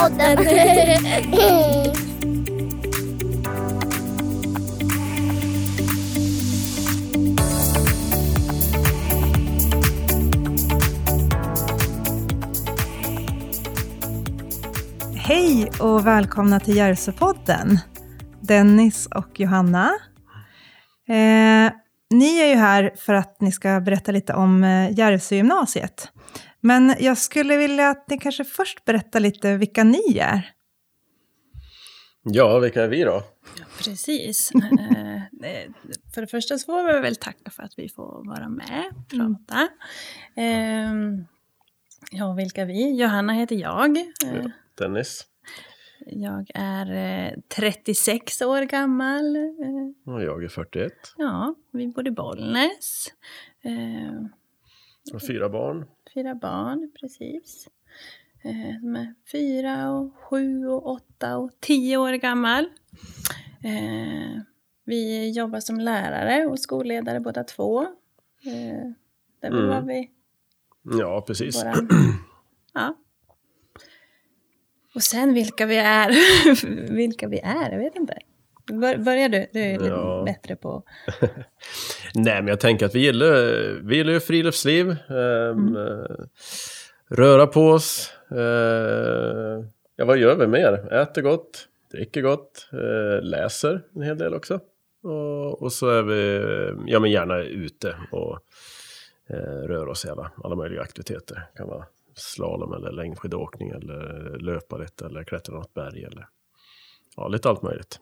Podden. Hej och välkomna till Järvsöpodden. Dennis och Johanna. Eh, ni är ju här för att ni ska berätta lite om eh, Järvsögymnasiet. Men jag skulle vilja att ni kanske först berättar lite vilka ni är. Ja, vilka är vi då? Precis. Eh, eh, för det första så får vi väl tacka för att vi får vara med och prata. Mm. Ja, vilka är vi? Johanna heter jag. Ja, Dennis. Jag är 36 år gammal. Och jag är 41. Ja, vi bor i Bollnäs. Och fyra barn. Fyra barn, precis. Som är fyra, och sju, och åtta och tio år gammal. Vi jobbar som lärare och skolledare båda två. Det är väl Mm. vad vi... Ja, precis. Våra... Ja. Och sen vilka vi är. vilka vi är, jag vet inte. Bör, börjar du? Du är lite Ja. bättre på... Nej, men jag tänker att vi gillar, vi gillar ju friluftsliv. ehm, eh, Röra på oss. eh, ja, vad gör vi mer? Äter gott, dricker gott, eh, läser en hel del också. Och, och så är vi ja, men gärna ute och eh, rör oss i alla, alla möjliga aktiviteter. Det kan vara slalom eller längdskidåkning eller löpa lite eller klättra något berg eller ja, lite allt möjligt.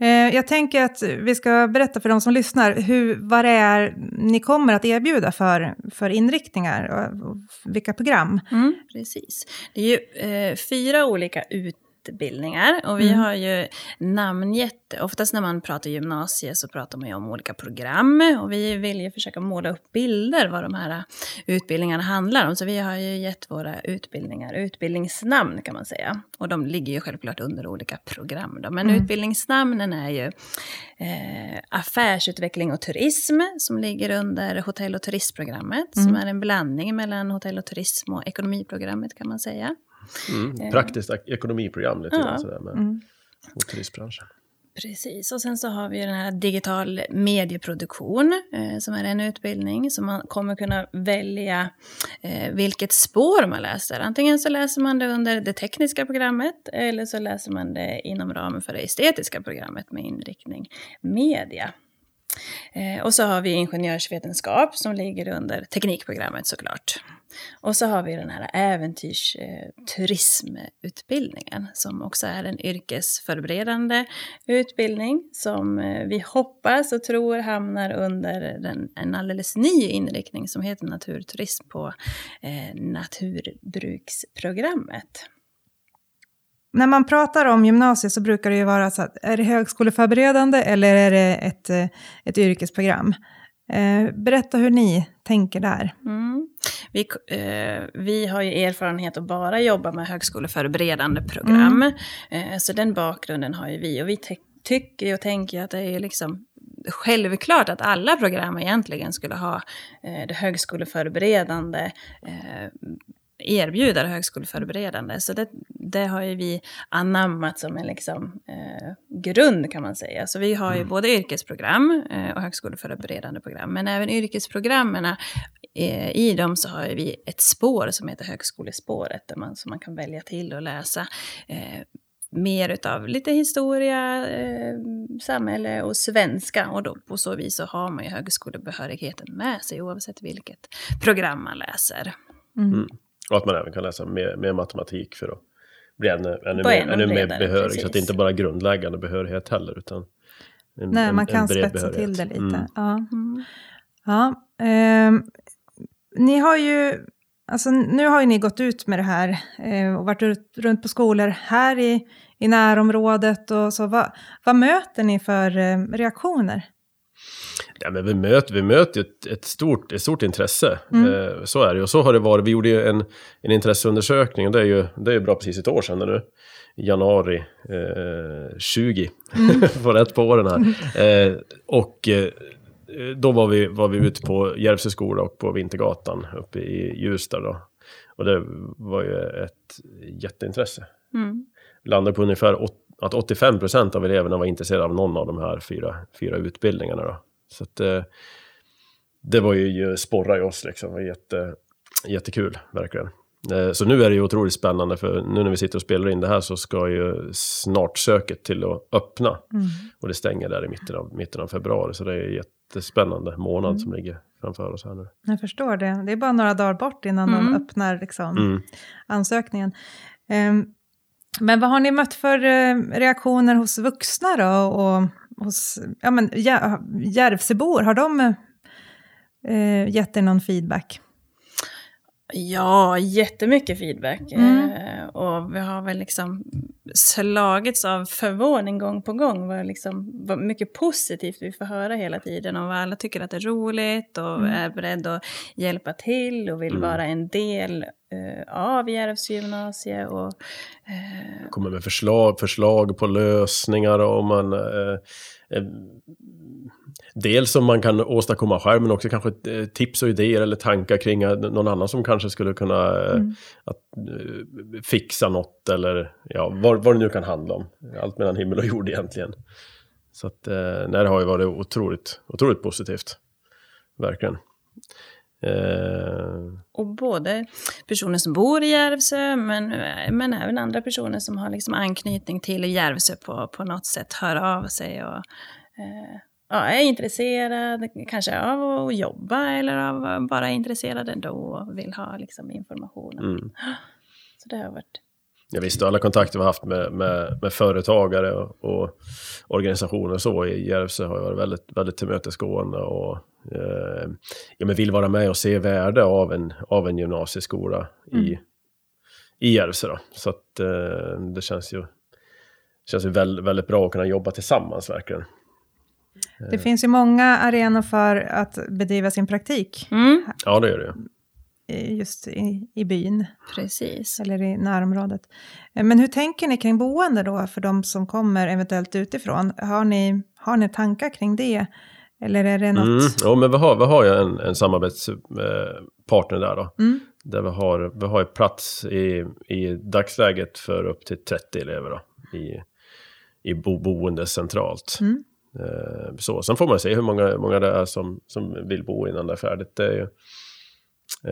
Eh, jag tänker att vi ska berätta för de som lyssnar hur, vad det är ni kommer att erbjuda för, för inriktningar och, vilka program. Mm. Precis. Det är ju eh, fyra olika utbildningar och vi Mm. har ju namngett, oftast när man pratar gymnasie så pratar man ju om olika program och vi vill ju försöka måla upp bilder vad de här utbildningarna handlar om. Så vi har ju gett våra utbildningar utbildningsnamn kan man säga. Och de ligger ju självklart under olika program då. Men Mm. utbildningsnamnen är ju eh, affärsutveckling och turism som ligger under hotell och turistprogrammet som Mm. är en blandning mellan hotell och turism och ekonomiprogrammet kan man säga. Mm. Praktiskt ek- ekonomiprogram lite grann sådär med Mm. mot turistbranschen. Precis, och sen så har vi ju den här digital medieproduktion eh, som är en utbildning som man kommer kunna välja eh, vilket spår man läser. Antingen så läser man det under det tekniska programmet eller så läser man det inom ramen för det estetiska programmet med inriktning media. Eh, och så har vi ingenjörsvetenskap som ligger under teknikprogrammet såklart. Och så har vi den här äventyrsturismutbildningen som också är en yrkesförberedande utbildning som eh, vi hoppas och tror hamnar under den, en alldeles ny inriktning som heter naturturism på eh, naturbruksprogrammet. När man pratar om gymnasiet så brukar det ju vara så att är det högskoleförberedande eller är det ett, eh, ett yrkesprogram? Eh, berätta hur ni tänker där. Mm. Vi, eh, vi har ju erfarenhet att bara jobba med högskoleförberedande program. Eh, så den bakgrunden har ju vi. Och vi ty- tycker och tänker att det är liksom självklart att alla program egentligen skulle ha eh, det högskoleförberedande eh, erbjuda det högskoleförberedande. Så det, det har ju vi anammat som en liksom, eh, grund kan man säga. Så vi har ju både yrkesprogram eh, och högskoleförberedande program. Men även yrkesprogrammen, eh, i dem så har ju vi ett spår som heter högskolespåret. Där man, som man kan välja till och läsa eh, mer utav lite historia, eh, samhälle och svenska. Och då, på så vis så har man ju högskolebehörigheten med sig oavsett vilket program man läser. Mm. Och att man även kan läsa mer, mer matematik för att bli ännu, ännu, mer, ännu mer behörig. Så precis. att det inte bara är grundläggande behörighet heller, utan en, Nej, en, man kan spetsa till det lite. Mm. Ja. Mm. Ja, ehm, ni har ju, alltså nu har ju ni gått ut med det här eh, och varit runt på skolor här i, i närområdet och så. Vad, vad möter ni för eh, reaktioner? Ja, men vi möter, vi möter ett, ett, stort, ett stort intresse. Mm. Eh, så är det. Och så har det varit. Vi gjorde ju en, en intresseundersökning. Och det är ju det är ju bra precis ett år sedan nu. I januari eh, 20. Får rätt på åren här. Eh, och eh, då var vi, var vi ute på Järvsö skola och på Vintergatan uppe i Ljusdal. Då. Och det var ju ett jätteintresse. Mm. Landade på ungefär att 85 procent av eleverna var intresserade av någon av de här fyra, fyra utbildningarna. Då. Så att, eh, det var ju, sporrar ju oss liksom. Det var jätte, jättekul, verkligen. Eh, så nu är det ju otroligt spännande, för nu när vi sitter och spelar in det här så ska ju snart söket till att öppna. Mm. Och det stänger där i mitten av, mitten av februari, så det är en jättespännande månad Mm. som ligger framför oss här nu. Jag förstår det. Det är bara några dagar bort innan Mm. de öppnar liksom, Mm. ansökningen. Ehm, men vad har ni mött för eh, reaktioner hos vuxna då? Och hos ja, men, Järvsöbor, har de eh, gett er någon feedback? Ja, jättemycket feedback. Mm. Eh, och vi har väl liksom slagits av förvåning gång på gång. Vad, liksom, vad mycket positivt vi får höra hela tiden. Och vad alla tycker att det är roligt och Mm. är beredda att hjälpa till och vill Mm. vara en del eh, av Järvsö gymnasie. Och, eh, kommer med förslag, förslag på lösningar och man... Dels som man kan åstadkomma själv, men också kanske eh, tips och idéer eller tankar kring eh, någon annan som kanske skulle kunna eh, Mm. att, fixa något eller ja, vad, vad det nu kan handla om. Allt mellan himmel och jord egentligen. Så att, nej, det har ju varit otroligt, otroligt positivt. Verkligen. Eh, och både personer som bor i Järvsö, men, men även andra personer som har liksom anknytning till Järvsö på, på något sätt hör av sig och eh, ja, är intresserad, kanske av att jobba eller av bara intresserad ändå och vill ha liksom, informationen. mm. Så det har varit... Ja, visst, alla kontakter vi har haft med, med, med företagare och, och organisationer och så i Järvsö har varit väldigt, väldigt tillmötesgående och eh, ja, men vill vara med och se värde av en, av en gymnasieskola i, Mm. i Järvsö. Då. Så att eh, det känns ju, känns ju väldigt, väldigt bra att kunna jobba tillsammans verkligen. Det finns ju många arenor för att bedriva sin praktik Mm, Ja, det gör det just i, i byn precis. eller i närområdet. Eh, Men hur tänker ni kring boende då för de som kommer eventuellt utifrån? Har ni, har ni tankar kring det? Eller är det något? Mm, ja, men vi har, vi har ju en, en samarbetspartner där då. Mm. Där vi har, vi har ju plats i, i dagsläget för upp till 30 elever då, i, i bo, boende centralt. Mm. Eh, så. Sen får man se hur många, många det är som, som vill bo innan det är färdigt. Det är ju,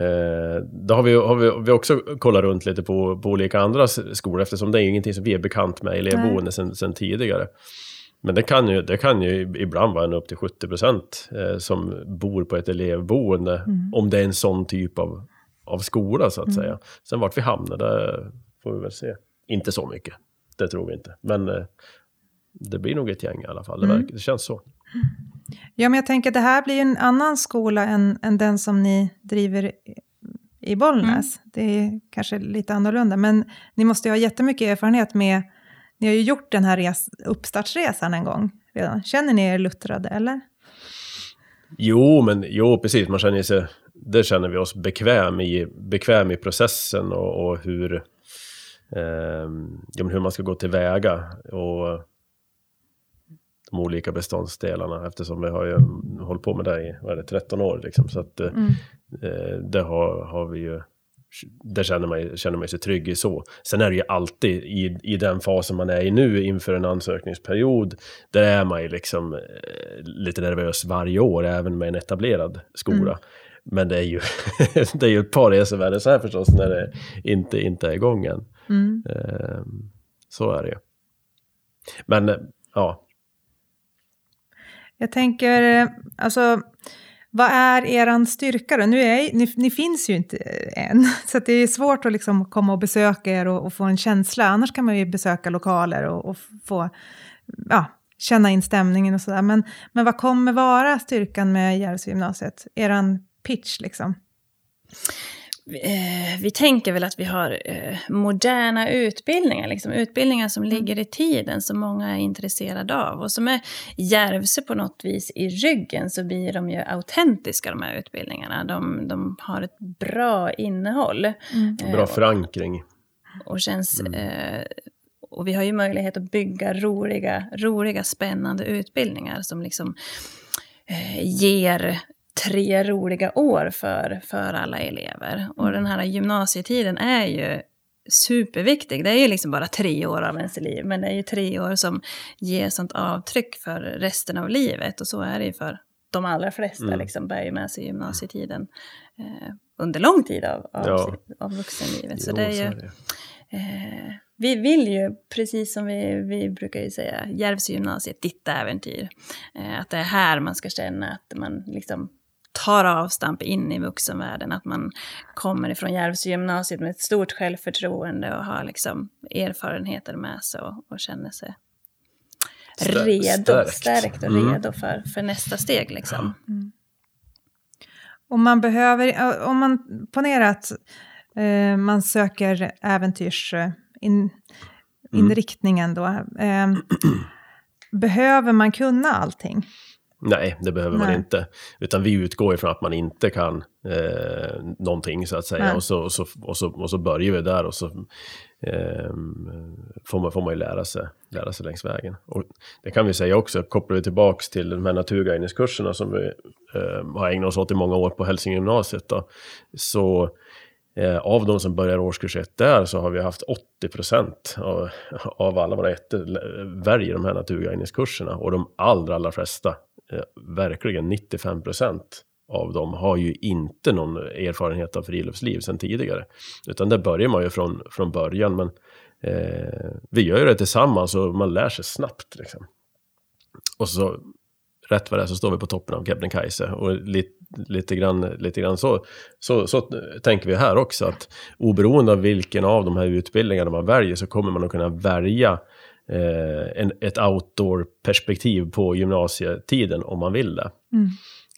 eh, då har vi, har vi, vi också kollat runt lite på, på olika andra skolor eftersom det är ingenting som vi är bekant med elevboende sen, sen tidigare. Men det kan, ju, det kan ju ibland vara en upp till 70 procent eh, som bor på ett elevboende. Mm. Om det är en sån typ av, av skola så att Mm. säga. Sen vart vi hamnar, det får vi väl se. Inte så mycket, det tror vi inte. Men eh, det blir nog ett gäng i alla fall, det, Mm. verkar, det känns så. Ja, men jag tänker att det här blir en annan skola än, än den som ni driver i- Bollnäs. Det är kanske lite annorlunda, men ni måste ju ha jättemycket erfarenhet med... Ni har ju gjort den här res, uppstartsresan en gång redan. Känner ni er luttrade, eller? Jo, men jo, precis. Man känner sig, det känner vi oss bekväm i, bekväm i processen och, och hur, eh, hur man ska gå tillväga. Och de olika beståndsdelarna eftersom vi har ju hållit på med det i vad det, 13 år. Liksom, så att, eh, Mm. eh, det har, har vi ju det känner man, känner man sig trygg i så. Sen är det ju alltid i, i den fasen man är i nu inför en ansökningsperiod, där är man ju liksom eh, lite nervös varje år, även med en etablerad skola. Mm. Men det är ju, det är ju ett par resor värre så här förstås, när det inte, inte är igång än. Mm. Eh, så är det ju. Men, eh, ja. Jag tänker, eh, alltså, vad är er styrka då? Nu är, ni, ni finns ju inte eh, än, så att det är svårt att liksom komma och besöka er och, och få en känsla. Annars kan man ju besöka lokaler och, och få ja, känna in stämningen och sådär. Men, men vad kommer vara styrkan med Järvsögymnasiet? Er pitch liksom? Eh, vi tänker väl att vi har eh, moderna utbildningar, liksom, utbildningar som ligger i tiden, som många är intresserade av. Och som är Järvsö på något vis i ryggen, så blir de ju autentiska, de här utbildningarna. De, de har ett bra innehåll. Eh, Bra förankring. och känns... Eh, och vi har ju möjlighet att bygga roliga, roliga spännande utbildningar som liksom eh, ger tre roliga år för, för alla elever. Och den här gymnasietiden är ju superviktig. Det är ju liksom bara tre år av ens liv, men det är ju tre år som ger sånt avtryck för resten av livet. Och så är det ju för de allra flesta, mm. liksom, bär ju med sig gymnasietiden eh, under lång tid av, av, ja. av vuxenlivet. Jo, så det är ju... Eh, vi vill ju, precis som vi, vi brukar ju säga, Järvsögymnasiet, ditt äventyr. Eh, att det är här man ska känna att man liksom tar avstamp in i vuxenvärlden. Att man kommer ifrån Järvsögymnasiet med ett stort självförtroende och har liksom erfarenheter med sig och, och känner sig redo, stärkt, stärkt och mm. redo för, för nästa steg. Liksom. Mm. Om man behöver, om man ponerar att eh, man söker äventyrsinriktningen mm. då, eh, behöver man kunna allting? Nej, det behöver Nej. man inte. Utan vi utgår ifrån att man inte kan eh, någonting så att säga. Och så, och, så, och, så, och så börjar vi där och så eh, får, man, får man ju lära sig, lära sig längs vägen. Och det kan vi säga också, kopplar vi tillbaks till de här naturguidningskurserna som vi eh, har ägnat oss åt i många år på Hälsingegymnasiet. Då, så Eh, av de som börjar årskurs 1 där så har vi haft 80 procent av, av alla våra ettor väljer de här naturguidningskurserna. Och de allra, allra flesta Eh, verkligen 95 procent av dem har ju inte någon erfarenhet av friluftsliv sedan tidigare. Utan där börjar man ju från, från början. Men eh, vi gör ju det tillsammans och man lär sig snabbt. Liksom. Och så rätt vad det är så står vi på toppen av Kebnekaise. Och lite, lite grann, lite grann så, så, så tänker vi här också. Att oberoende av vilken av de här utbildningarna man väljer så kommer man att kunna välja eh, en, ett outdoor-perspektiv på gymnasietiden om man vill det. Mm.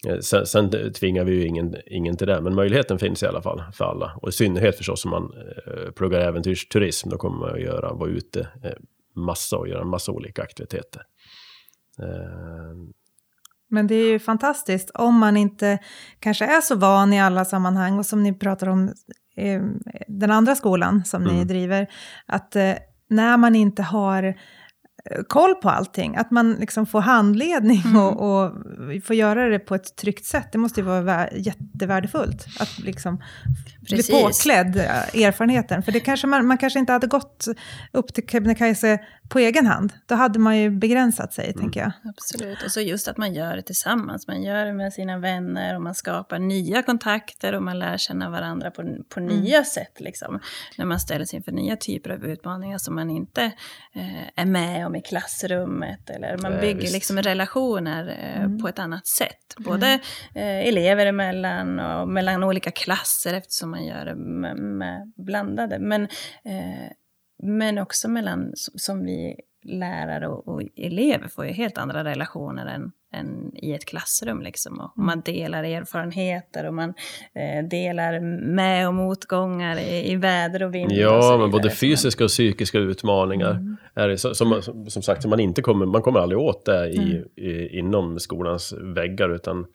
Eh, sen, sen tvingar vi ju ingen, ingen till det, men möjligheten finns i alla fall för alla. Och i synnerhet förstås om man eh, pluggar äventyrsturism, då kommer man att göra, vara ute eh, massa och göra massa olika aktiviteter. Eh. Men det är ju fantastiskt om man inte kanske är så van i alla sammanhang och som ni pratar om eh, den andra skolan som mm. ni driver, att eh, när man inte har eh, koll på allting. Att man liksom får handledning mm. och, och får göra det på ett tryggt sätt. Det måste ju vara jättevärdefullt. Att liksom bli påklädd erfarenheten. För det kanske man, man kanske inte hade gått upp till Kebnekaise på egen hand. Då hade man ju begränsat sig, mm. tänker jag. Absolut. Och så just att man gör det tillsammans. Man gör det med sina vänner och man skapar nya kontakter och man lär känna varandra på, på mm. nya sätt. Liksom, när man ställs inför nya typer av utmaningar som man inte eh, är med om i klassrummet. Eller man bygger liksom relationer eh, mm. på ett annat sätt. Både eh, elever emellan och mellan olika klasser eftersom man gör det med, med blandade. Men, eh, men också mellan, som vi lärare och, och, elever får ju helt andra relationer än, än i ett klassrum. Liksom. Och mm. Man delar erfarenheter och man eh, delar med och motgångar i, i väder och vind. Ja, och men både fysiska och psykiska utmaningar. Mm. Är det, som, som, som sagt, man, inte kommer, man kommer aldrig åt det i, mm. i, inom skolans väggar. utan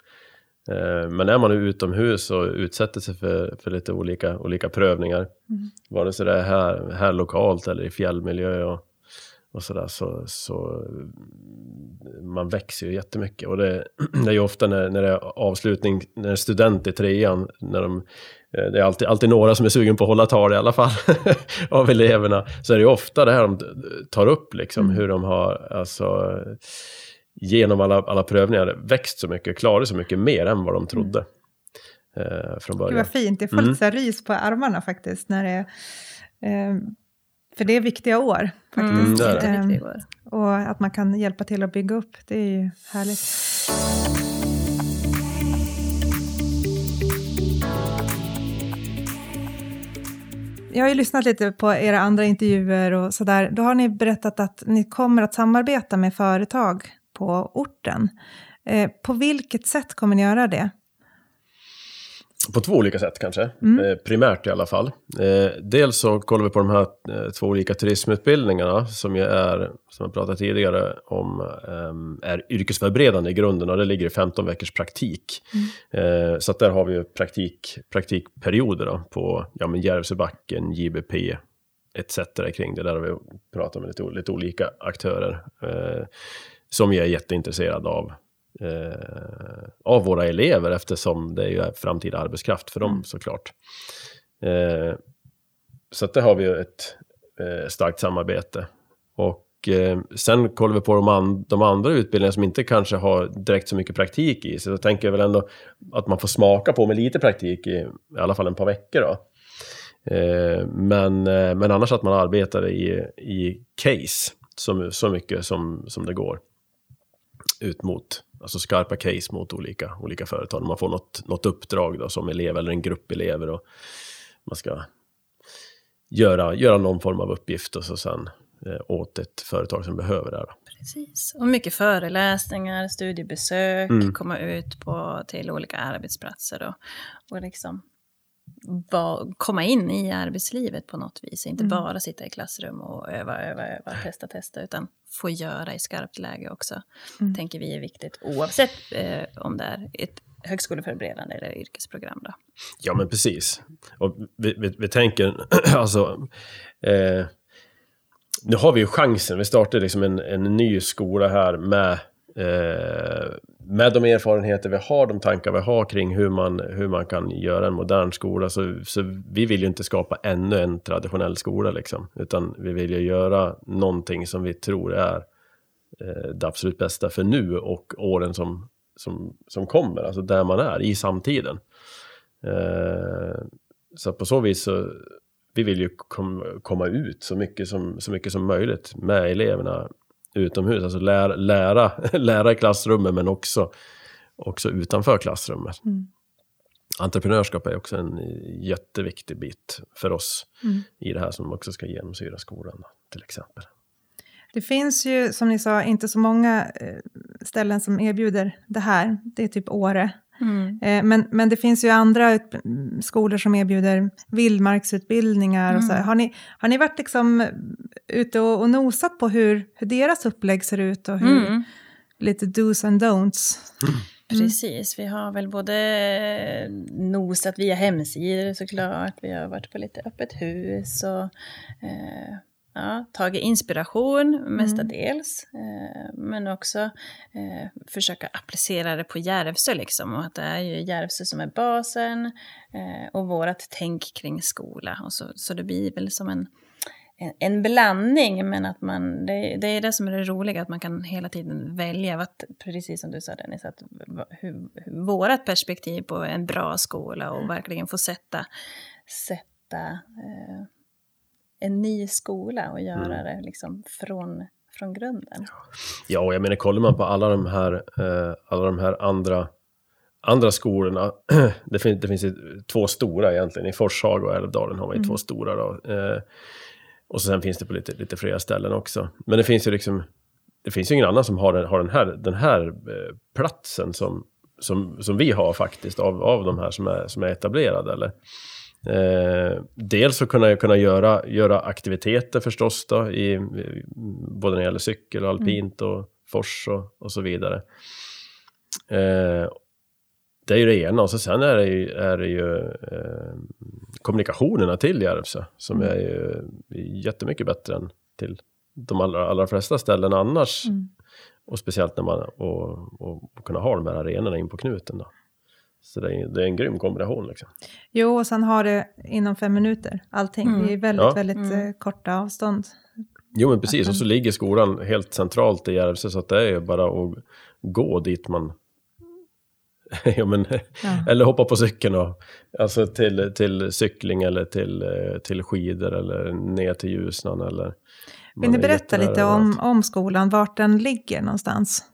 men är man utomhus och utsätter sig för, för lite olika, olika prövningar, mm. vare sig det är här, här lokalt eller i fjällmiljö och, och sådär, så, så man växer ju jättemycket. Och det, det är ju ofta när, när det är avslutning, när student i trean, när de, eh, det är alltid, alltid några som är sugen på att hålla tal i alla fall, av eleverna, så är det ju ofta det här de tar upp, liksom, mm. hur de har, alltså, genom alla, alla prövningar växt så mycket, klarat så mycket mer än vad de trodde. Eh, från början. Det var fint, jag får mm. lite rys på armarna faktiskt. När det, eh, för det är viktiga år faktiskt. Mm, det är det. Eh, och att man kan hjälpa till att bygga upp, det är ju härligt. Jag har ju lyssnat lite på era andra intervjuer och sådär. Då har ni berättat att ni kommer att samarbeta med företag på orten. Eh, på vilket sätt kommer ni göra det? På två olika sätt kanske, mm. eh, primärt i alla fall. Eh, dels så kollar vi på de här eh, två olika turismutbildningarna som ju är, som jag pratade tidigare om, eh, är yrkesförberedande i grunden och det ligger i 15 veckors praktik. Mm. Eh, så att där har vi ju praktik, praktikperioder då, på ja, men Järvsöbacken, JBP, etc. kring det. Där har vi pratat med lite, lite olika aktörer som jag är jätteintresserad av eh, av våra elever eftersom det är ju framtida arbetskraft för dem Mm. såklart. Eh, så att det har vi ett eh, starkt samarbete. Och eh, sen kollar vi på de, an de andra utbildningarna som inte kanske har direkt så mycket praktik i. Så då tänker jag väl ändå att man får smaka på med lite praktik i, i alla fall en par veckor. Då. Eh, men, eh, men annars att man arbetar i, i case så, så mycket som, som det går. Ut mot, alltså skarpa case mot olika, olika företag. Man får något, något uppdrag då, som elev eller en grupp elever. Och man ska göra, göra någon form av uppgift och så sen eh, åt ett företag som behöver det. Precis. Och mycket föreläsningar, studiebesök, Mm. komma ut på, till olika arbetsplatser och, och liksom va, komma in i arbetslivet på något vis. Inte Mm. bara sitta i klassrum och öva, öva, öva, testa, testa, utan få göra i skarpt läge också. Mm. tänker vi är viktigt oavsett eh, om det är ett högskoleförberedande eller yrkesprogram. Då. Ja, men precis. Och vi, vi, vi tänker, alltså... Eh, nu har vi ju chansen. Vi startar liksom en, en ny skola här med, Eh, med de erfarenheter vi har, de tankar vi har kring hur man, hur man kan göra en modern skola. Så, så vi vill ju inte skapa ännu en traditionell skola, liksom, utan vi vill ju göra någonting som vi tror är eh, det absolut bästa för nu och åren som, som, som kommer, alltså där man är i samtiden. Eh, så på så vis så vi vill ju kom, komma ut så mycket som, så mycket som möjligt med eleverna utomhus. Alltså lära, lära, lära i klassrummet men också, också utanför klassrummet. Mm. Entreprenörskap är också en jätteviktig bit för oss Mm. i det här som också ska genomsyra skolan till exempel. Det finns ju, som ni sa, inte så många eh, ställen som erbjuder det här. Det är typ Åre. Eh, Men, men det finns ju andra mm, skolor som erbjuder vildmarksutbildningar. Och så. Mm. Har, ni, har ni varit liksom ute och, och nosat på hur, hur deras upplägg ser ut och hur, Mm. lite dos and don'ts? Precis, vi har väl både nosat via hemsidor såklart, vi har varit på lite öppet hus och eh, ja, tagit inspiration mestadels. Eh, men också eh, försöka applicera det på Järvsö liksom. Och att det är ju Järvsö som är basen eh, och vårt tänk kring skola. Och så, så det blir väl som en, en, en blandning, men att man, det, det är det som är det roliga, att man kan hela tiden välja, vad, precis som du sa Dennis, att, hur, hur, vårat perspektiv på en bra skola och verkligen få sätta, sätta eh, en ny skola och göra det liksom från, från grunden. Ja, och jag menar, kollar man på alla de här, eh, alla de här andra, andra skolorna. det, finns, det finns två stora egentligen. I Forshaga och Älvdalen har man ju två stora. Då. Eh, och sen finns det på lite, lite fler ställen också. Men det finns ju liksom, det finns ju ingen annan som har den, har den här, den här eh, platsen som, som, som vi har faktiskt av, av de här som är, som är etablerade. Eller? Eh, dels så kunna, kunna göra, göra aktiviteter förstås då, i, både när det gäller cykel och alpint och fors och, och så vidare. Eh, det är ju det ena och så sen är det ju, är det ju eh, kommunikationerna till Järvsö som är ju jättemycket bättre än till de allra, allra flesta ställen annars. Mm. Och speciellt när man och, och, och kunna ha de här arenorna in på knuten. Då. Så det är, det är en grym kombination. Liksom. Jo, och sen har det inom fem minuter allting. Mm. Det är väldigt, Ja. väldigt Mm. eh, korta avstånd. Jo men precis, och så ligger skolan helt centralt i Järvsö så att det är ju bara att gå dit man... ja, men, Ja. Eller hoppa på cykeln och, alltså till, till cykling eller till, eh, till skidor eller ner till Ljusnan eller... Vill ni berätta lite om, om skolan, vart den ligger någonstans?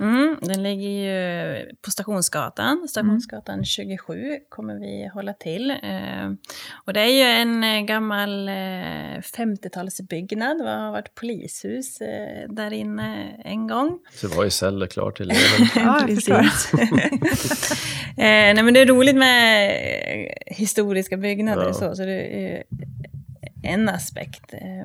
Mm, den ligger ju på Stationsgatan. Stationsgatan 27 kommer vi hålla till. Eh, och det är ju en eh, gammal eh, 50-talsbyggnad. Det har varit polishus eh, där inne en gång. Så det var ju celler klar till eleven. Ja, eh, nej, men det är roligt med eh, historiska byggnader Ja. och så, så det är en aspekt. Eh,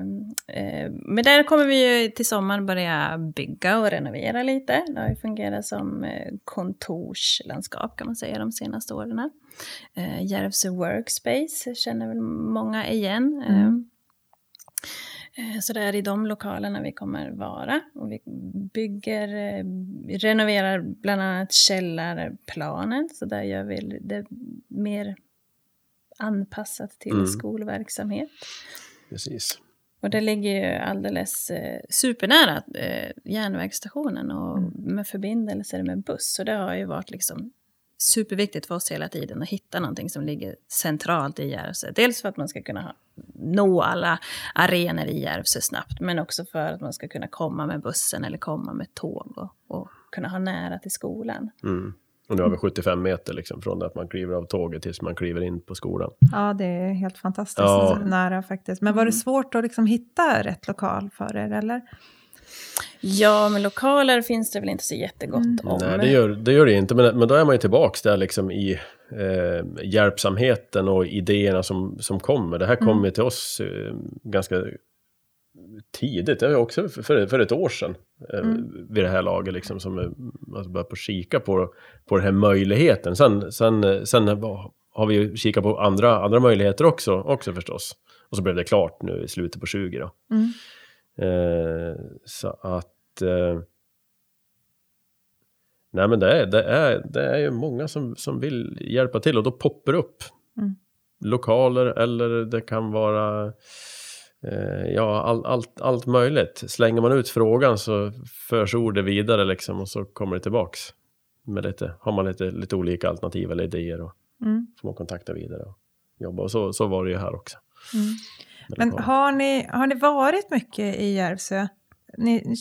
eh, men där kommer vi ju till sommaren börja bygga och renovera lite. Det har ju fungerat som eh, kontorslandskap kan man säga de senaste åren. Eh, Järvsö Workspace känner väl många igen. Eh, Eh, så det är i de lokalerna vi kommer vara. Och vi bygger, renoverar bland annat källarplanet, så där gör vi det mer anpassat till Mm. skolverksamhet. Precis. Och det ligger ju alldeles eh, supernära eh, järnvägsstationen och Mm. med förbindelser med buss. Så det har ju varit liksom superviktigt för oss hela tiden att hitta någonting som ligger centralt i Järvsö. Dels för att man ska kunna ha, nå alla arenor i Järvsö snabbt, men också för att man ska kunna komma med bussen eller komma med tåg och, och kunna ha nära till skolan. Mm. Och nu har vi 75 meter liksom, från det att man kliver av tåget tills man kliver in på skolan. Ja, det är helt fantastiskt Ja. nära faktiskt. Men var det svårt att liksom hitta rätt lokal för er, eller? Ja, men lokaler finns det väl inte så jättegott Mm. om. Nej, det gör det, gör det inte. Men, men då är man ju tillbaks där liksom i eh, hjälpsamheten och idéerna som, som kommer. Det här kom Mm. ju till oss eh, ganska tidigt, det var också för, för ett år sedan. Eh, Mm. Vid det här laget liksom, som eh, man började på kika på, på den här möjligheten. Sen, sen, eh, sen har vi ju kikat på andra, andra möjligheter också, också förstås. Och så blev det klart nu i slutet på 20 då. Mm. Eh, så att... Eh, nej men det är, det är, det är ju många som, som vill hjälpa till och då poppar upp. Mm. Lokaler eller det kan vara... Eh, ja, all, allt, allt möjligt. Slänger man ut frågan så förs ordet vidare liksom och så kommer det tillbaks. Med lite, har man lite, lite olika alternativ eller idéer och Mm. får man kontakta vidare och jobba. Och så, så var det ju här också. Mm. Men har ni, har ni varit mycket i Järvsö? Ni,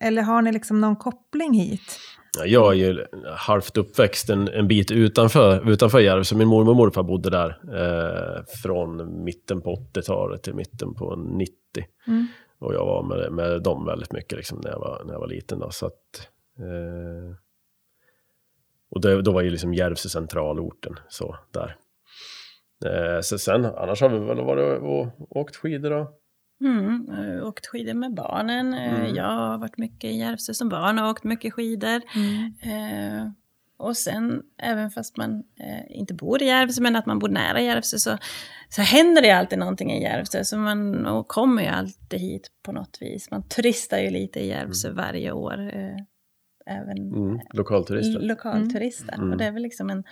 eller har ni liksom någon koppling hit? Ja, Jag är ju halvt uppväxt en, en bit utanför, utanför Järvsö. Min mormor och morfar bodde där eh, från mitten på 80-talet till mitten på 90. Mm. Och jag var med, med dem väldigt mycket liksom, när, jag var, när jag var liten. Då, så att, eh, och det, då var ju liksom Järvsö centralorten. Så, där. Eh, så sen, annars har vi väl varit och åkt skidor då. Mm, jag har åkt skidor med barnen. Eh, Mm. Jag har varit mycket i Järvsö som barn och åkt mycket skidor. Mm. Eh, och sen, även fast man eh, inte bor i Järvsö, men att man bor nära Järvsö, så, så händer det alltid någonting i Järvsö. Så man och kommer ju alltid hit på något vis. Man turistar ju lite i Järvsö varje år. Eh, även Mm, lokalturister. lokalturister. Mm. Och det är väl liksom en,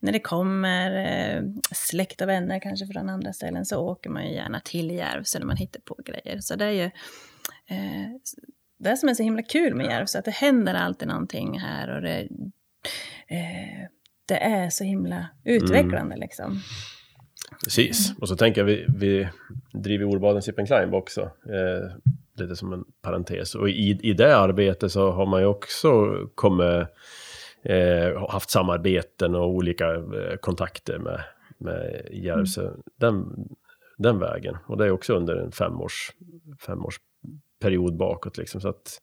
när det kommer eh, släkt och vänner kanske från andra ställen så åker man ju gärna till Järvsö när man hittar på grejer. Så det är ju eh, det som är så himla kul med Järvsö, att det händer alltid någonting här och det, eh, det är så himla utvecklande liksom. Precis. Och så tänker jag, vi, vi driver Orbaden Sip Climb också. Eh, lite som en parentes. Och i, i det arbetet så har man ju också kommit, eh, haft samarbeten och olika eh, kontakter med, med Järvsö. Den, den vägen. Och det är också under en femårs, femårsperiod bakåt. Liksom. Så att,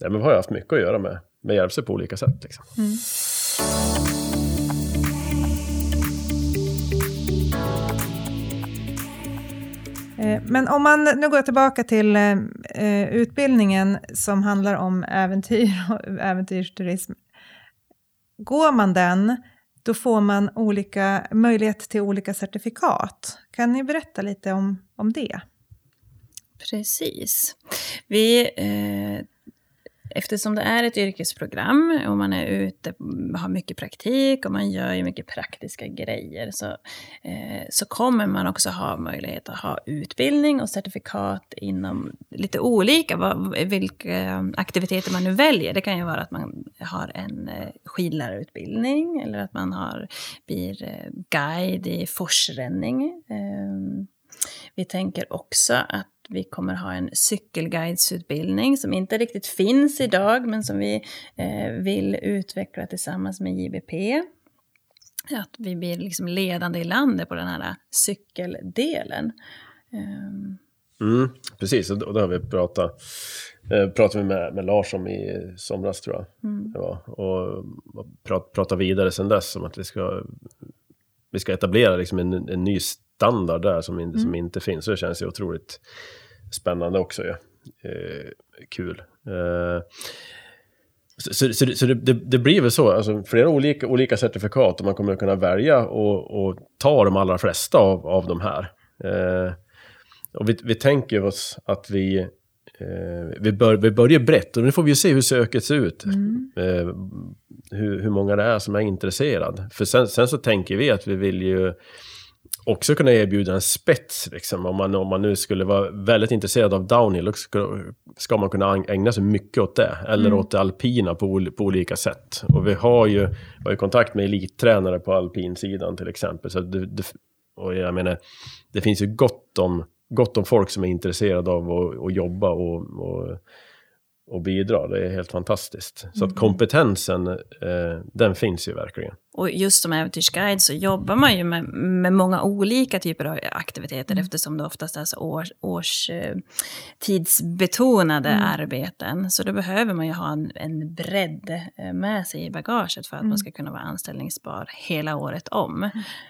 ja, men har ju haft mycket att göra med, med Järvsö på olika sätt. Liksom. Mm. Eh, men om man, nu går jag tillbaka till eh, eh, utbildningen som handlar om äventyr och äventyrsturism. Går man den, då får man olika, möjlighet till olika certifikat. Kan ni berätta lite om, om det? Precis. Vi, eh, eftersom det är ett yrkesprogram och man är ute, har mycket praktik och man gör ju mycket praktiska grejer så, eh, så kommer man också ha möjlighet att ha utbildning och certifikat inom lite olika, vad, vilka aktiviteter man nu väljer. Det kan ju vara att man har en eh, skidlärarutbildning eller att man har, blir eh, guide i forsränning. Eh, vi tänker också att vi kommer ha en cykelguidesutbildning som inte riktigt finns idag, men som vi eh, vill utveckla tillsammans med JBP. Att vi blir liksom ledande i landet på den här cykeldelen. Um, Mm, precis, och det har vi pratat, eh, pratade vi med, med Lars om i somras tror jag. mm. Var, och prat, prata vidare sen dess om att vi ska, vi ska etablera liksom en, en ny standard där som, in, som inte finns. Så det känns ju otroligt spännande också ju. Eh, kul. Eh, så, så, så, det- så det, det, det blir väl så, alltså flera olika, olika certifikat och man kommer att kunna välja och, och ta de allra flesta av, av de här. Eh, och vi, vi tänker oss att vi, eh, vi, bör, vi börjar brett och nu får vi ju se hur söket ser ut. Mm. Eh, hur, hur många det är som är intresserad. För sen, sen så tänker vi att vi vill ju också kunna erbjuda en spets. Liksom. Om, man, om man nu skulle vara väldigt intresserad av downhill ska, ska man kunna ägna sig mycket åt det. Eller Mm. åt det alpina på, på olika sätt. Och vi har ju, vi har ju kontakt med elittränare på alpinsidan till exempel. Så det, det, och jag menar, det finns ju gott om, gott om folk som är intresserade av att, att jobba och, och, och bidra. Det är helt fantastiskt. Så Mm. att kompetensen, eh, den fins ju verkligen. Och just som äventyrsguide så jobbar man ju med, med många olika typer av aktiviteter Mm. eftersom det oftast är så års, års eh, Mm. arbeten. Så då behöver man ju ha en, en bredd eh, med sig i bagaget för att Mm. man ska kunna vara anställningsbar hela året om.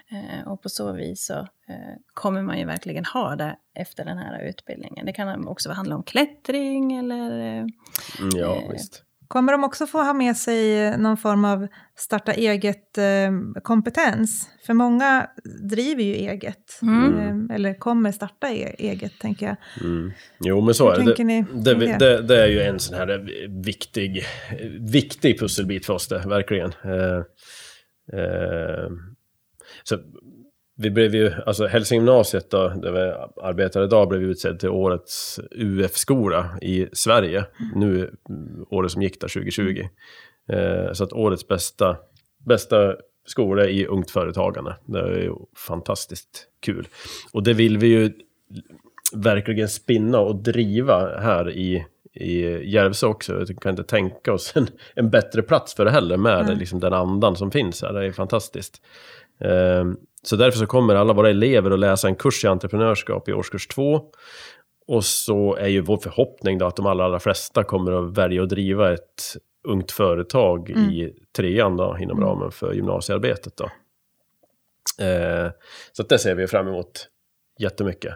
Eh, och på så vis så eh, kommer man ju verkligen ha det efter den här utbildningen. Det kan också handla om klättring eller eh, Mm, ja, Eh, visst. Kommer de också få ha med sig någon form av starta eget-kompetens? För många driver ju eget, Mm. eh, eller kommer starta e- eget, tänker jag. Mm. Jo, men så är det, det? det, det är ju en sån här viktig, viktig pusselbit för oss, det, verkligen. Eh, eh, så vi blev ju, alltså Hälsingegymnasiet då, där vi arbetar idag, blev utsedd till årets UF-skola i Sverige. Nu, mm, året som gick där, 2020. Eh, så att årets bästa, bästa skola i ungt företagande. Det är ju fantastiskt kul. Och det vill vi ju verkligen spinna och driva här i, i Järvsö också. Jag kan inte tänka oss en, en bättre plats för det heller med Nej. liksom den andan som finns här. Det är fantastiskt. Ehm, så därför så kommer alla våra elever att läsa en kurs i entreprenörskap i årskurs två. Och så är ju vår förhoppning då att de allra, allra flesta kommer att välja att driva ett ungt företag i trean då, inom ramen för gymnasiearbetet. Då. Eh, så det ser vi fram emot jättemycket.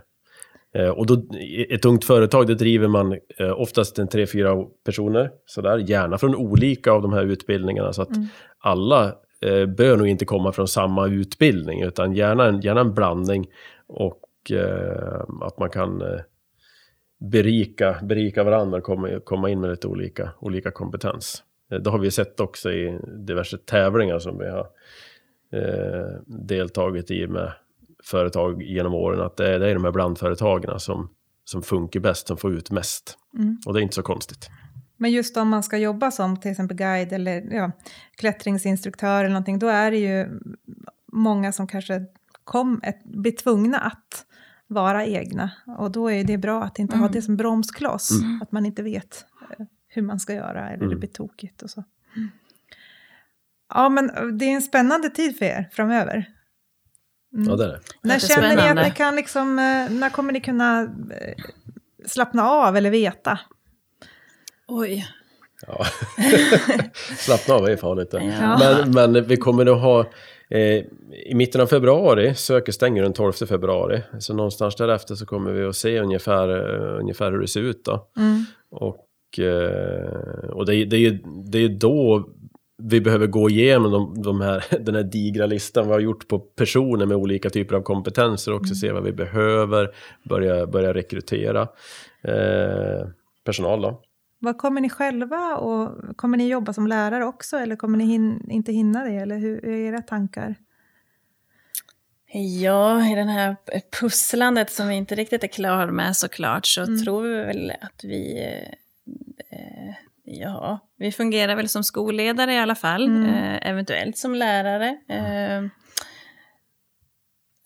Eh, och då, ett ungt företag, det driver man eh, oftast en tre, fyra personer, sådär, gärna från olika av de här utbildningarna, så att alla eh, bör nog inte komma från samma utbildning, utan gärna en, gärna en blandning och eh, att man kan eh, berika, berika varandra och komma, komma in med lite olika, olika kompetens. Eh, Det har vi sett också i diverse tävlingar som vi har eh, deltagit i med företag genom åren, att det är, det är de här blandföretagen som, som funkar bäst, som får ut mest. Mm. Och det är inte så konstigt. Men just om man ska jobba som till exempel guide eller ja, klättringsinstruktör eller någonting, då är det ju många som kanske kom, ett, blir tvungna att vara egna. Och då är det bra att inte ha det som bromskloss, att man inte vet eh, hur man ska göra eller det Mm. blir tokigt och så. Ja, men det är en spännande tid för er framöver. Mm. Ja, det är det. När känner ni att ni kan liksom, eh, när kommer ni kunna eh, slappna av eller veta? Oj. Ja. Slappna av är farligt. Det. Ja. Men, men vi kommer att ha... Eh, I mitten av februari, söker stänger den 12 februari. Så någonstans därefter så kommer vi att se ungefär, eh, ungefär hur det ser ut då. Mm. Och, eh, och det, är- det, är ju, det är då vi behöver gå igenom de, de här, den här digra listan vi har gjort på personer med olika typer av kompetenser och också se vad vi behöver, börja, börja rekrytera eh, personal då. Vad kommer ni själva och kommer ni jobba som lärare också eller kommer ni hin- inte hinna det eller hur hur är era tankar? Ja, i den här pusslandet som vi inte riktigt är klar med såklart så Mm. tror vi väl att vi... Eh, ja, vi fungerar väl som skolledare i alla fall. Mm. Eh, eventuellt som lärare. Eh,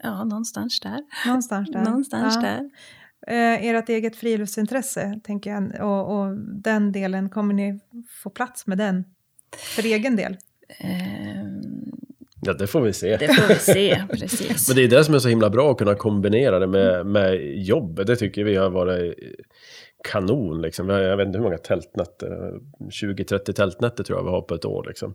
ja, någonstans där. Någonstans där. Någonstans Ja. där. Eh, ert eget friluftsintresse, tänker jag, och, och den delen, kommer ni få plats med den för egen del? Eh, Ja, det får vi se. det får vi se, precis. Men det är det som är så himla bra att kunna kombinera det med, med jobb. Det tycker vi har varit kanon. Liksom. Jag vet inte hur många tältnätter, 20-30 tältnätter tror jag vi har på ett år. Liksom.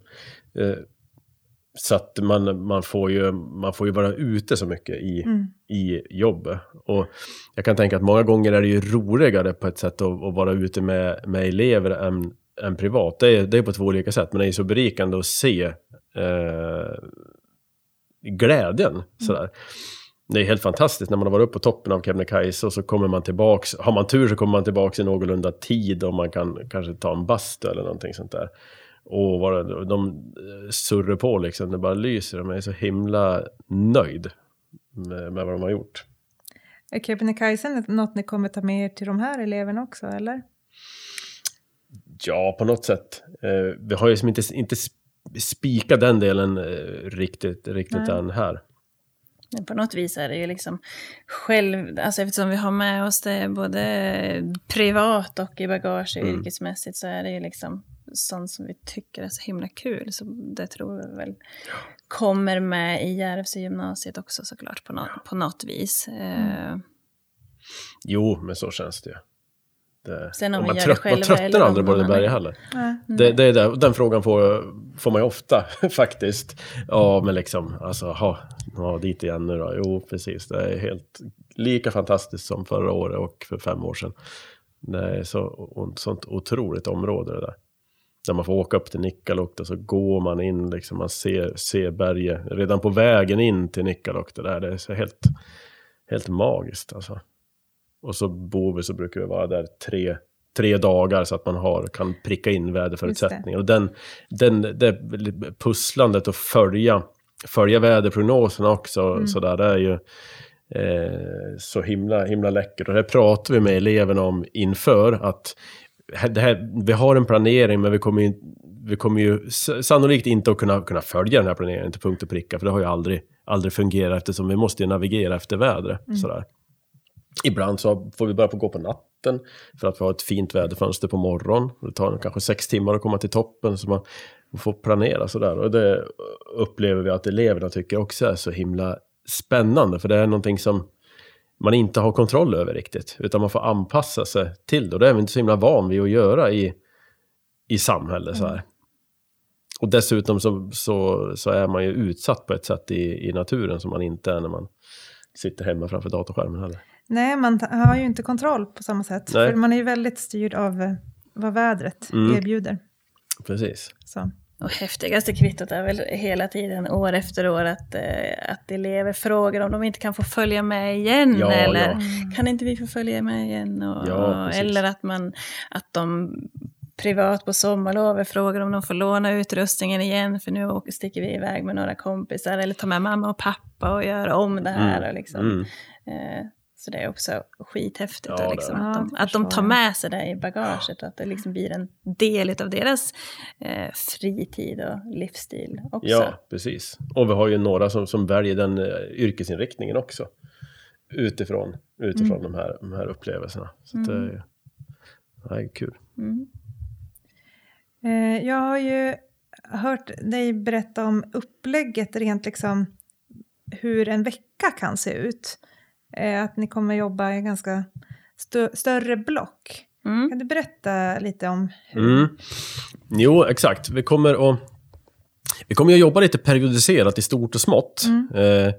Så att man, man, får ju, man får ju vara ute så mycket i, Mm. i jobbet. Och jag kan tänka att många gånger är det ju roligare på ett sätt att, att vara ute med, med elever än, än privat. Det är, det är på två olika sätt, men det är så berikande att se eh, glädjen. Sådär. det är helt fantastiskt när man har varit uppe på toppen av Kebnekaise och så kommer man tillbaks. Har man tur så kommer man tillbaks i någorlunda tid och man kan kanske ta en bastu eller någonting sånt där. Och bara, de eh, surrar på liksom, det bara lyser. De är så himla nöjd med, med vad de har gjort. Är Kebnekaise något ni kommer ta med er till de här eleverna också, eller? Ja, på något sätt. Eh, vi har ju som inte, inte spikat den delen eh, riktigt, riktigt än här. Men på något vis är det ju liksom själv, alltså eftersom vi har med oss det både privat och i bagage mm. yrkesmässigt så är det ju liksom sånt som vi tycker är så himla kul. Så det tror vi väl kommer med i Järvsö gymnasiet också såklart på, no på något vis. Mm. Uh, jo, men så känns det ju. Det, Sen om man, vi trött, man tröttnar aldrig på det heller. Mm. Det, det, det, den frågan får, får man ju ofta faktiskt. Ja, men liksom, alltså, ha, ha dit igen nu då. Jo, precis. Det är helt lika fantastiskt som förra året och för fem år sedan. Det är så, sånt otroligt område det där. Där man får åka upp till Nikkaluokta så går man in, liksom, man ser, ser berget. Redan på vägen in till Nikkaluokta där, det är så helt, helt magiskt alltså. Och så bor vi så brukar vi vara där tre, tre dagar så att man har, kan pricka in väderförutsättningar. Och den, den, det pusslandet och följa, följa väderprognoserna också, mm. så där, det är ju eh, så himla, himla läckert. Och det pratar vi med eleverna om inför, att det här, vi har en planering, men vi kommer ju, vi kommer ju sannolikt inte att kunna, kunna följa den här planeringen till punkt och pricka, för det har ju aldrig, aldrig fungerat eftersom vi måste ju navigera efter vädret. Mm. Sådär. Ibland så får vi börja på gå på natten för att vi har ett fint väderfönster på morgonen. Det tar kanske sex timmar att komma till toppen så man får planera sådär. Och det upplever vi att eleverna tycker också är så himla spännande för det är någonting som man inte har kontroll över riktigt. Utan man får anpassa sig till det. Och det är vi inte så himla van vid att göra i, i samhället så här. Mm. Och dessutom så, så, så, är man ju utsatt på ett sätt i, i naturen som man inte är när man sitter hemma framför datorskärmen heller. Nej, man har ju inte kontroll på samma sätt. Nej. För man är ju väldigt styrd av eh, vad vädret mm. erbjuder. Precis. Så. Och häftigaste kvittot är väl hela tiden, år efter år, att, eh, att elever frågar om de inte kan få följa med igen. Ja, eller ja. kan inte vi få följa med igen? Och, ja, eller att, man, att de privat på sommarlovet frågar om de får låna utrustningen igen, för nu sticker vi iväg med några kompisar, eller tar med mamma och pappa och gör om det här. Mm. Och liksom. Mm. Eh, så det är också skithäftigt ja, liksom, att, de, att de tar med sig det i bagaget och att det liksom blir en del av deras eh, fritid och livsstil också. Ja, precis. Och vi har ju några som, som väljer den uh, yrkesinriktningen också. Utifrån, utifrån mm. de, här, de här upplevelserna. Så mm. det, det är kul. Mm. Eh, jag har ju hört dig berätta om upplägget rent liksom hur en vecka kan se ut eh, att ni kommer jobba i ganska st större block. Mm. Kan du berätta lite om hur? Mm. Jo, exakt. Vi kommer att vi kommer att jobba lite periodiserat i stort och smått. Mm. Eh,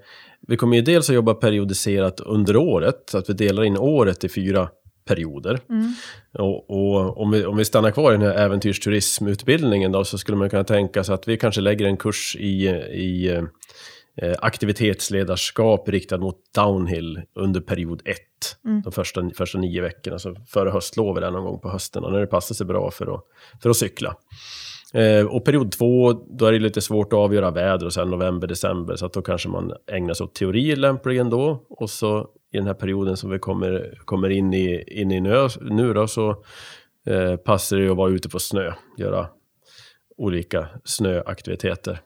vi kommer ju dels att jobba periodiserat under året, så att vi delar in året i fyra perioder. Mm. Och, och, om, vi, om vi stannar kvar i den här äventyrsturismutbildningen då, så skulle man kunna tänka sig att vi kanske lägger en kurs i, i Eh, aktivitetsledarskap riktad mot downhill under period 1. Mm. De första, första nio veckorna, så före höstlovet någon gång på hösten, när det passar sig bra för att, för att cykla. Eh, och period 2, då är det lite svårt att avgöra väder och sen november, december, så att då kanske man ägnar sig åt teori lämpligen då. Och så i den här perioden som vi kommer, kommer in i, in i nu, nu då, så eh, passar det att vara ute på snö, göra olika snöaktiviteter.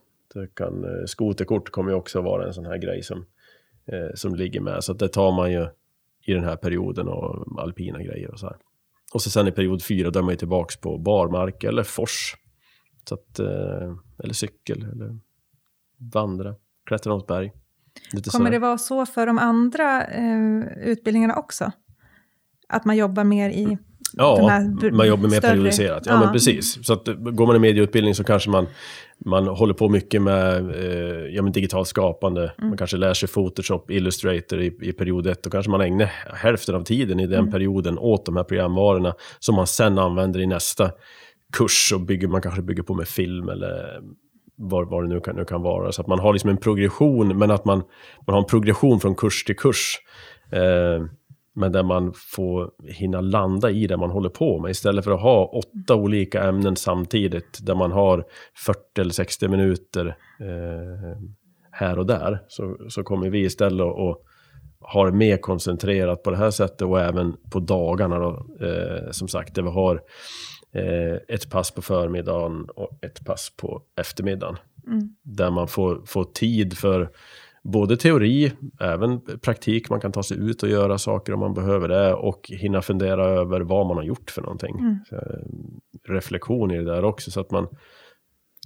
Kan, eh, skoterkort kommer ju också vara en sån här grej som, eh, som ligger med. Så det tar man ju i den här perioden och alpina grejer och så här. Och så sen i period fyra, då är man ju tillbaks på barmark eller fors. Så att, eh, eller cykel, eller vandra, klättra något berg. Lite kommer det vara så för de andra eh, utbildningarna också? Att man jobbar mer i Ja, man jobbar mer periodiserat. Ja, ja, men precis. Så att går man i medieutbildning så kanske man, man håller på mycket med eh, ja, men digitalt skapande. Mm. Man kanske lär sig Photoshop, Illustrator i, i period ett. Då kanske man ägnar hälften av tiden i den mm. perioden åt de här programvarorna som man sen använder i nästa kurs. Och bygger, man kanske bygger på med film eller vad, vad det nu kan, nu kan vara. Så att man har liksom en progression, men att man, man har en progression från kurs till kurs. Eh, men där man får hinna landa i det man håller på med. Istället för att ha åtta olika ämnen samtidigt, där man har 40 eller 60 minuter eh, här och där, så, så kommer vi istället att ha det mer koncentrerat på det här sättet och även på dagarna då, eh, som sagt, där vi har eh, ett pass på förmiddagen och ett pass på eftermiddagen. Mm. Där man får, får tid för både teori, även praktik, man kan ta sig ut och göra saker om man behöver det och hinna fundera över vad man har gjort för någonting. Mm. Så, eh, reflektion i det där också så att man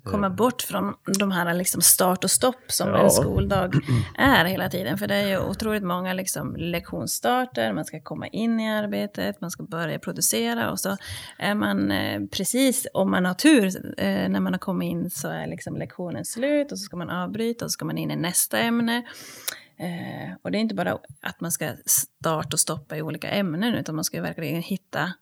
komma bort från de här liksom start och stopp som Ja. en skoldag är hela tiden. För det är ju otroligt många liksom lektionsstarter, man ska komma in i arbetet, man ska börja producera och så är man eh, precis, om man har tur, eh, när man har kommit in så är liksom lektionen slut och så ska man avbryta och så ska man in i nästa ämne. Eh, och det är inte bara att man ska starta och stoppa i olika ämnen utan man ska verkligen hitta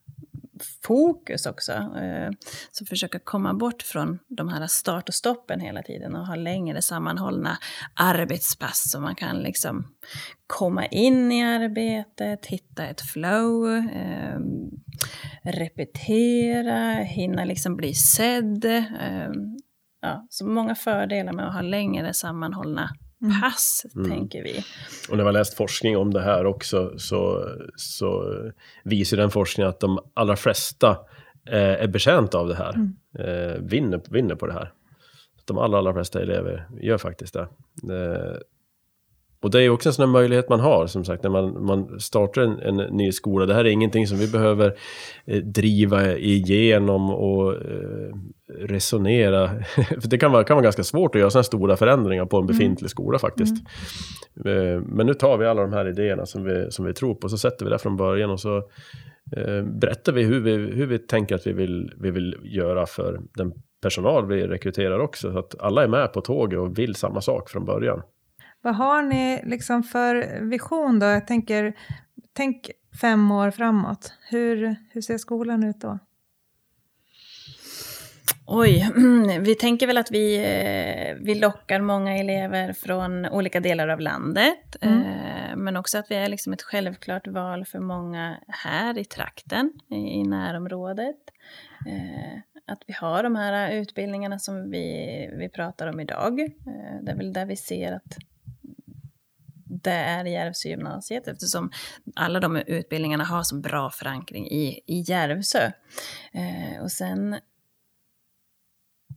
fokus också. Eh, så försöka komma bort från de här start och stoppen hela tiden och ha längre sammanhållna arbetspass så man kan liksom komma in i arbetet, hitta ett flow, eh, repetera, hinna liksom bli sedd. eh, Ja, så många fördelar med att ha längre sammanhållna pass, tänker vi. Och när har läst forskning om det här också så, så visar den forskningen att de allra flesta eh, är betjänta av det här. Eh, vinner, vinner på det här. De allra, allra flesta elever gör faktiskt det. Eh, och det är också en sån här möjlighet man har, som sagt, när man, man startar en, en ny skola. Det här är ingenting som vi behöver eh, driva igenom och eh, resonera. För det kan vara, kan vara ganska svårt att göra sådana stora förändringar på en befintlig skola faktiskt. Eh, Men nu tar vi alla de här idéerna som vi, som vi tror på, så sätter vi det från början och så eh, berättar vi hur, vi hur vi tänker att vi vill, vi vill göra för den personal vi rekryterar också. Så att alla är med på tåget och vill samma sak från början. Vad har ni liksom för vision då? Jag tänker, tänk fem år framåt. Hur, hur ser skolan ut då? Oj, vi tänker väl att vi, eh, vi lockar många elever från olika delar av landet. Mm. eh, Men också att vi är liksom ett självklart val för många här i trakten, i, närområdet. Eh, Att vi har de här utbildningarna som vi, vi pratar om idag. Det är väl där vi ser att det är Järvsö gymnasiet eftersom alla de utbildningarna har så bra förankring i, i Järvsö. Eh, och sen,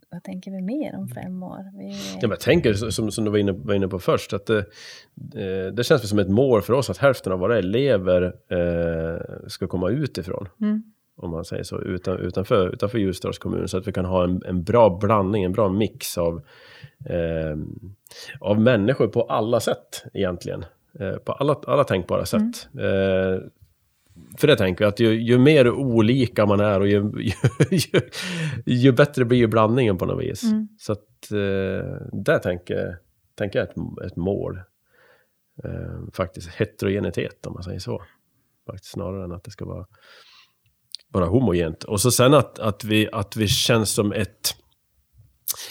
vad tänker vi mer om fem år? Vi, Ja, men jag tänker, som, som du var inne, var inne på först, att det, eh, det känns som ett mål för oss att hälften av våra elever eh, ska komma utifrån. Mm. Om man säger så, utan, utanför, utanför Ljusdals kommun. Så att vi kan ha en, en bra blandning, en bra mix av, eh, av människor på alla sätt egentligen. Eh, på alla, alla tänkbara sätt. Eh, för det tänker jag att ju, ju mer olika man är och ju, ju, ju, ju bättre blir ju blandningen på något vis. Mm. Så att eh, där tänker, tänker jag ett, ett mål. Eh, faktiskt heterogenitet om man säger så. Faktiskt snarare än att det ska vara bara homogent. Och så sen att, att, vi, att vi känns som ett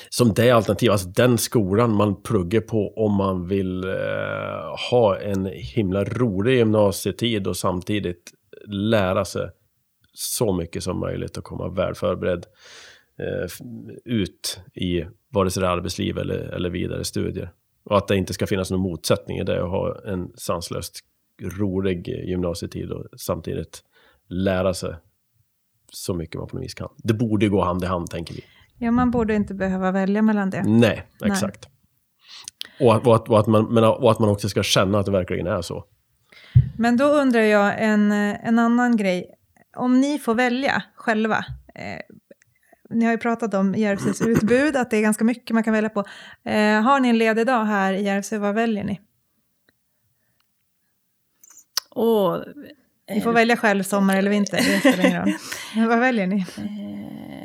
som det alternativ, alltså den skolan man pluggar på om man vill eh, ha en himla rolig gymnasietid och samtidigt lära sig så mycket som möjligt och komma väl förberedd eh, ut i vare sig det är arbetsliv eller, eller vidare studier. Och att det inte ska finnas någon motsättning i det och ha en sanslöst rolig gymnasietid och samtidigt lära sig så mycket man på något vis kan. Det borde gå hand i hand, tänker vi. Ja, man borde inte behöva välja mellan det. Nej, Nej. exakt. Och, att- och, att, och, att man, och att man också ska känna att det verkligen är så. Men då undrar jag en, eh, en annan grej. Om ni får välja själva. Eh, ni har ju pratat om Järvsös utbud, att det är ganska mycket man kan välja på. Eh, har ni en ledig dag här i Järvsö, vad väljer ni? och, Ni får välja själv, sommar eller vinter, det spelar ingen roll. Vad väljer ni?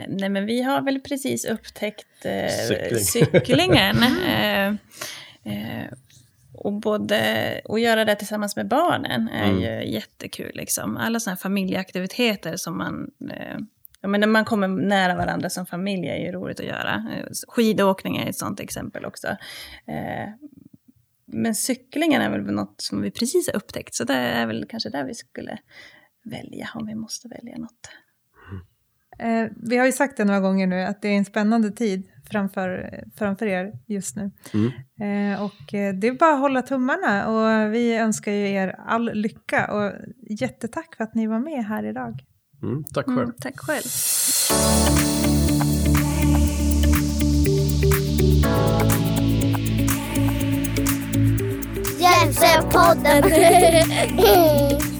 Nej, men vi har väl precis upptäckt eh, Cykling. cyklingen. eh, eh, och både att göra det tillsammans med barnen är Mm. ju jättekul. Liksom. Alla sådana här familjeaktiviteter som man... Eh, ja, men när man kommer nära varandra som familj är ju roligt att göra. Eh, Skidåkning är ett sånt exempel också. Eh, men cyklingen är väl något som vi precis har upptäckt, så det är väl kanske där vi skulle välja, om vi måste välja något. Eh, vi har ju sagt det några gånger nu, att det är en spännande tid framför, framför er just nu. Mm. Eh, och eh, det är bara att hålla tummarna och vi önskar ju er all lycka och jättetack för att ni var med här idag. Mm, tack själv. Mm, tack själv. Hjälpsöpodden!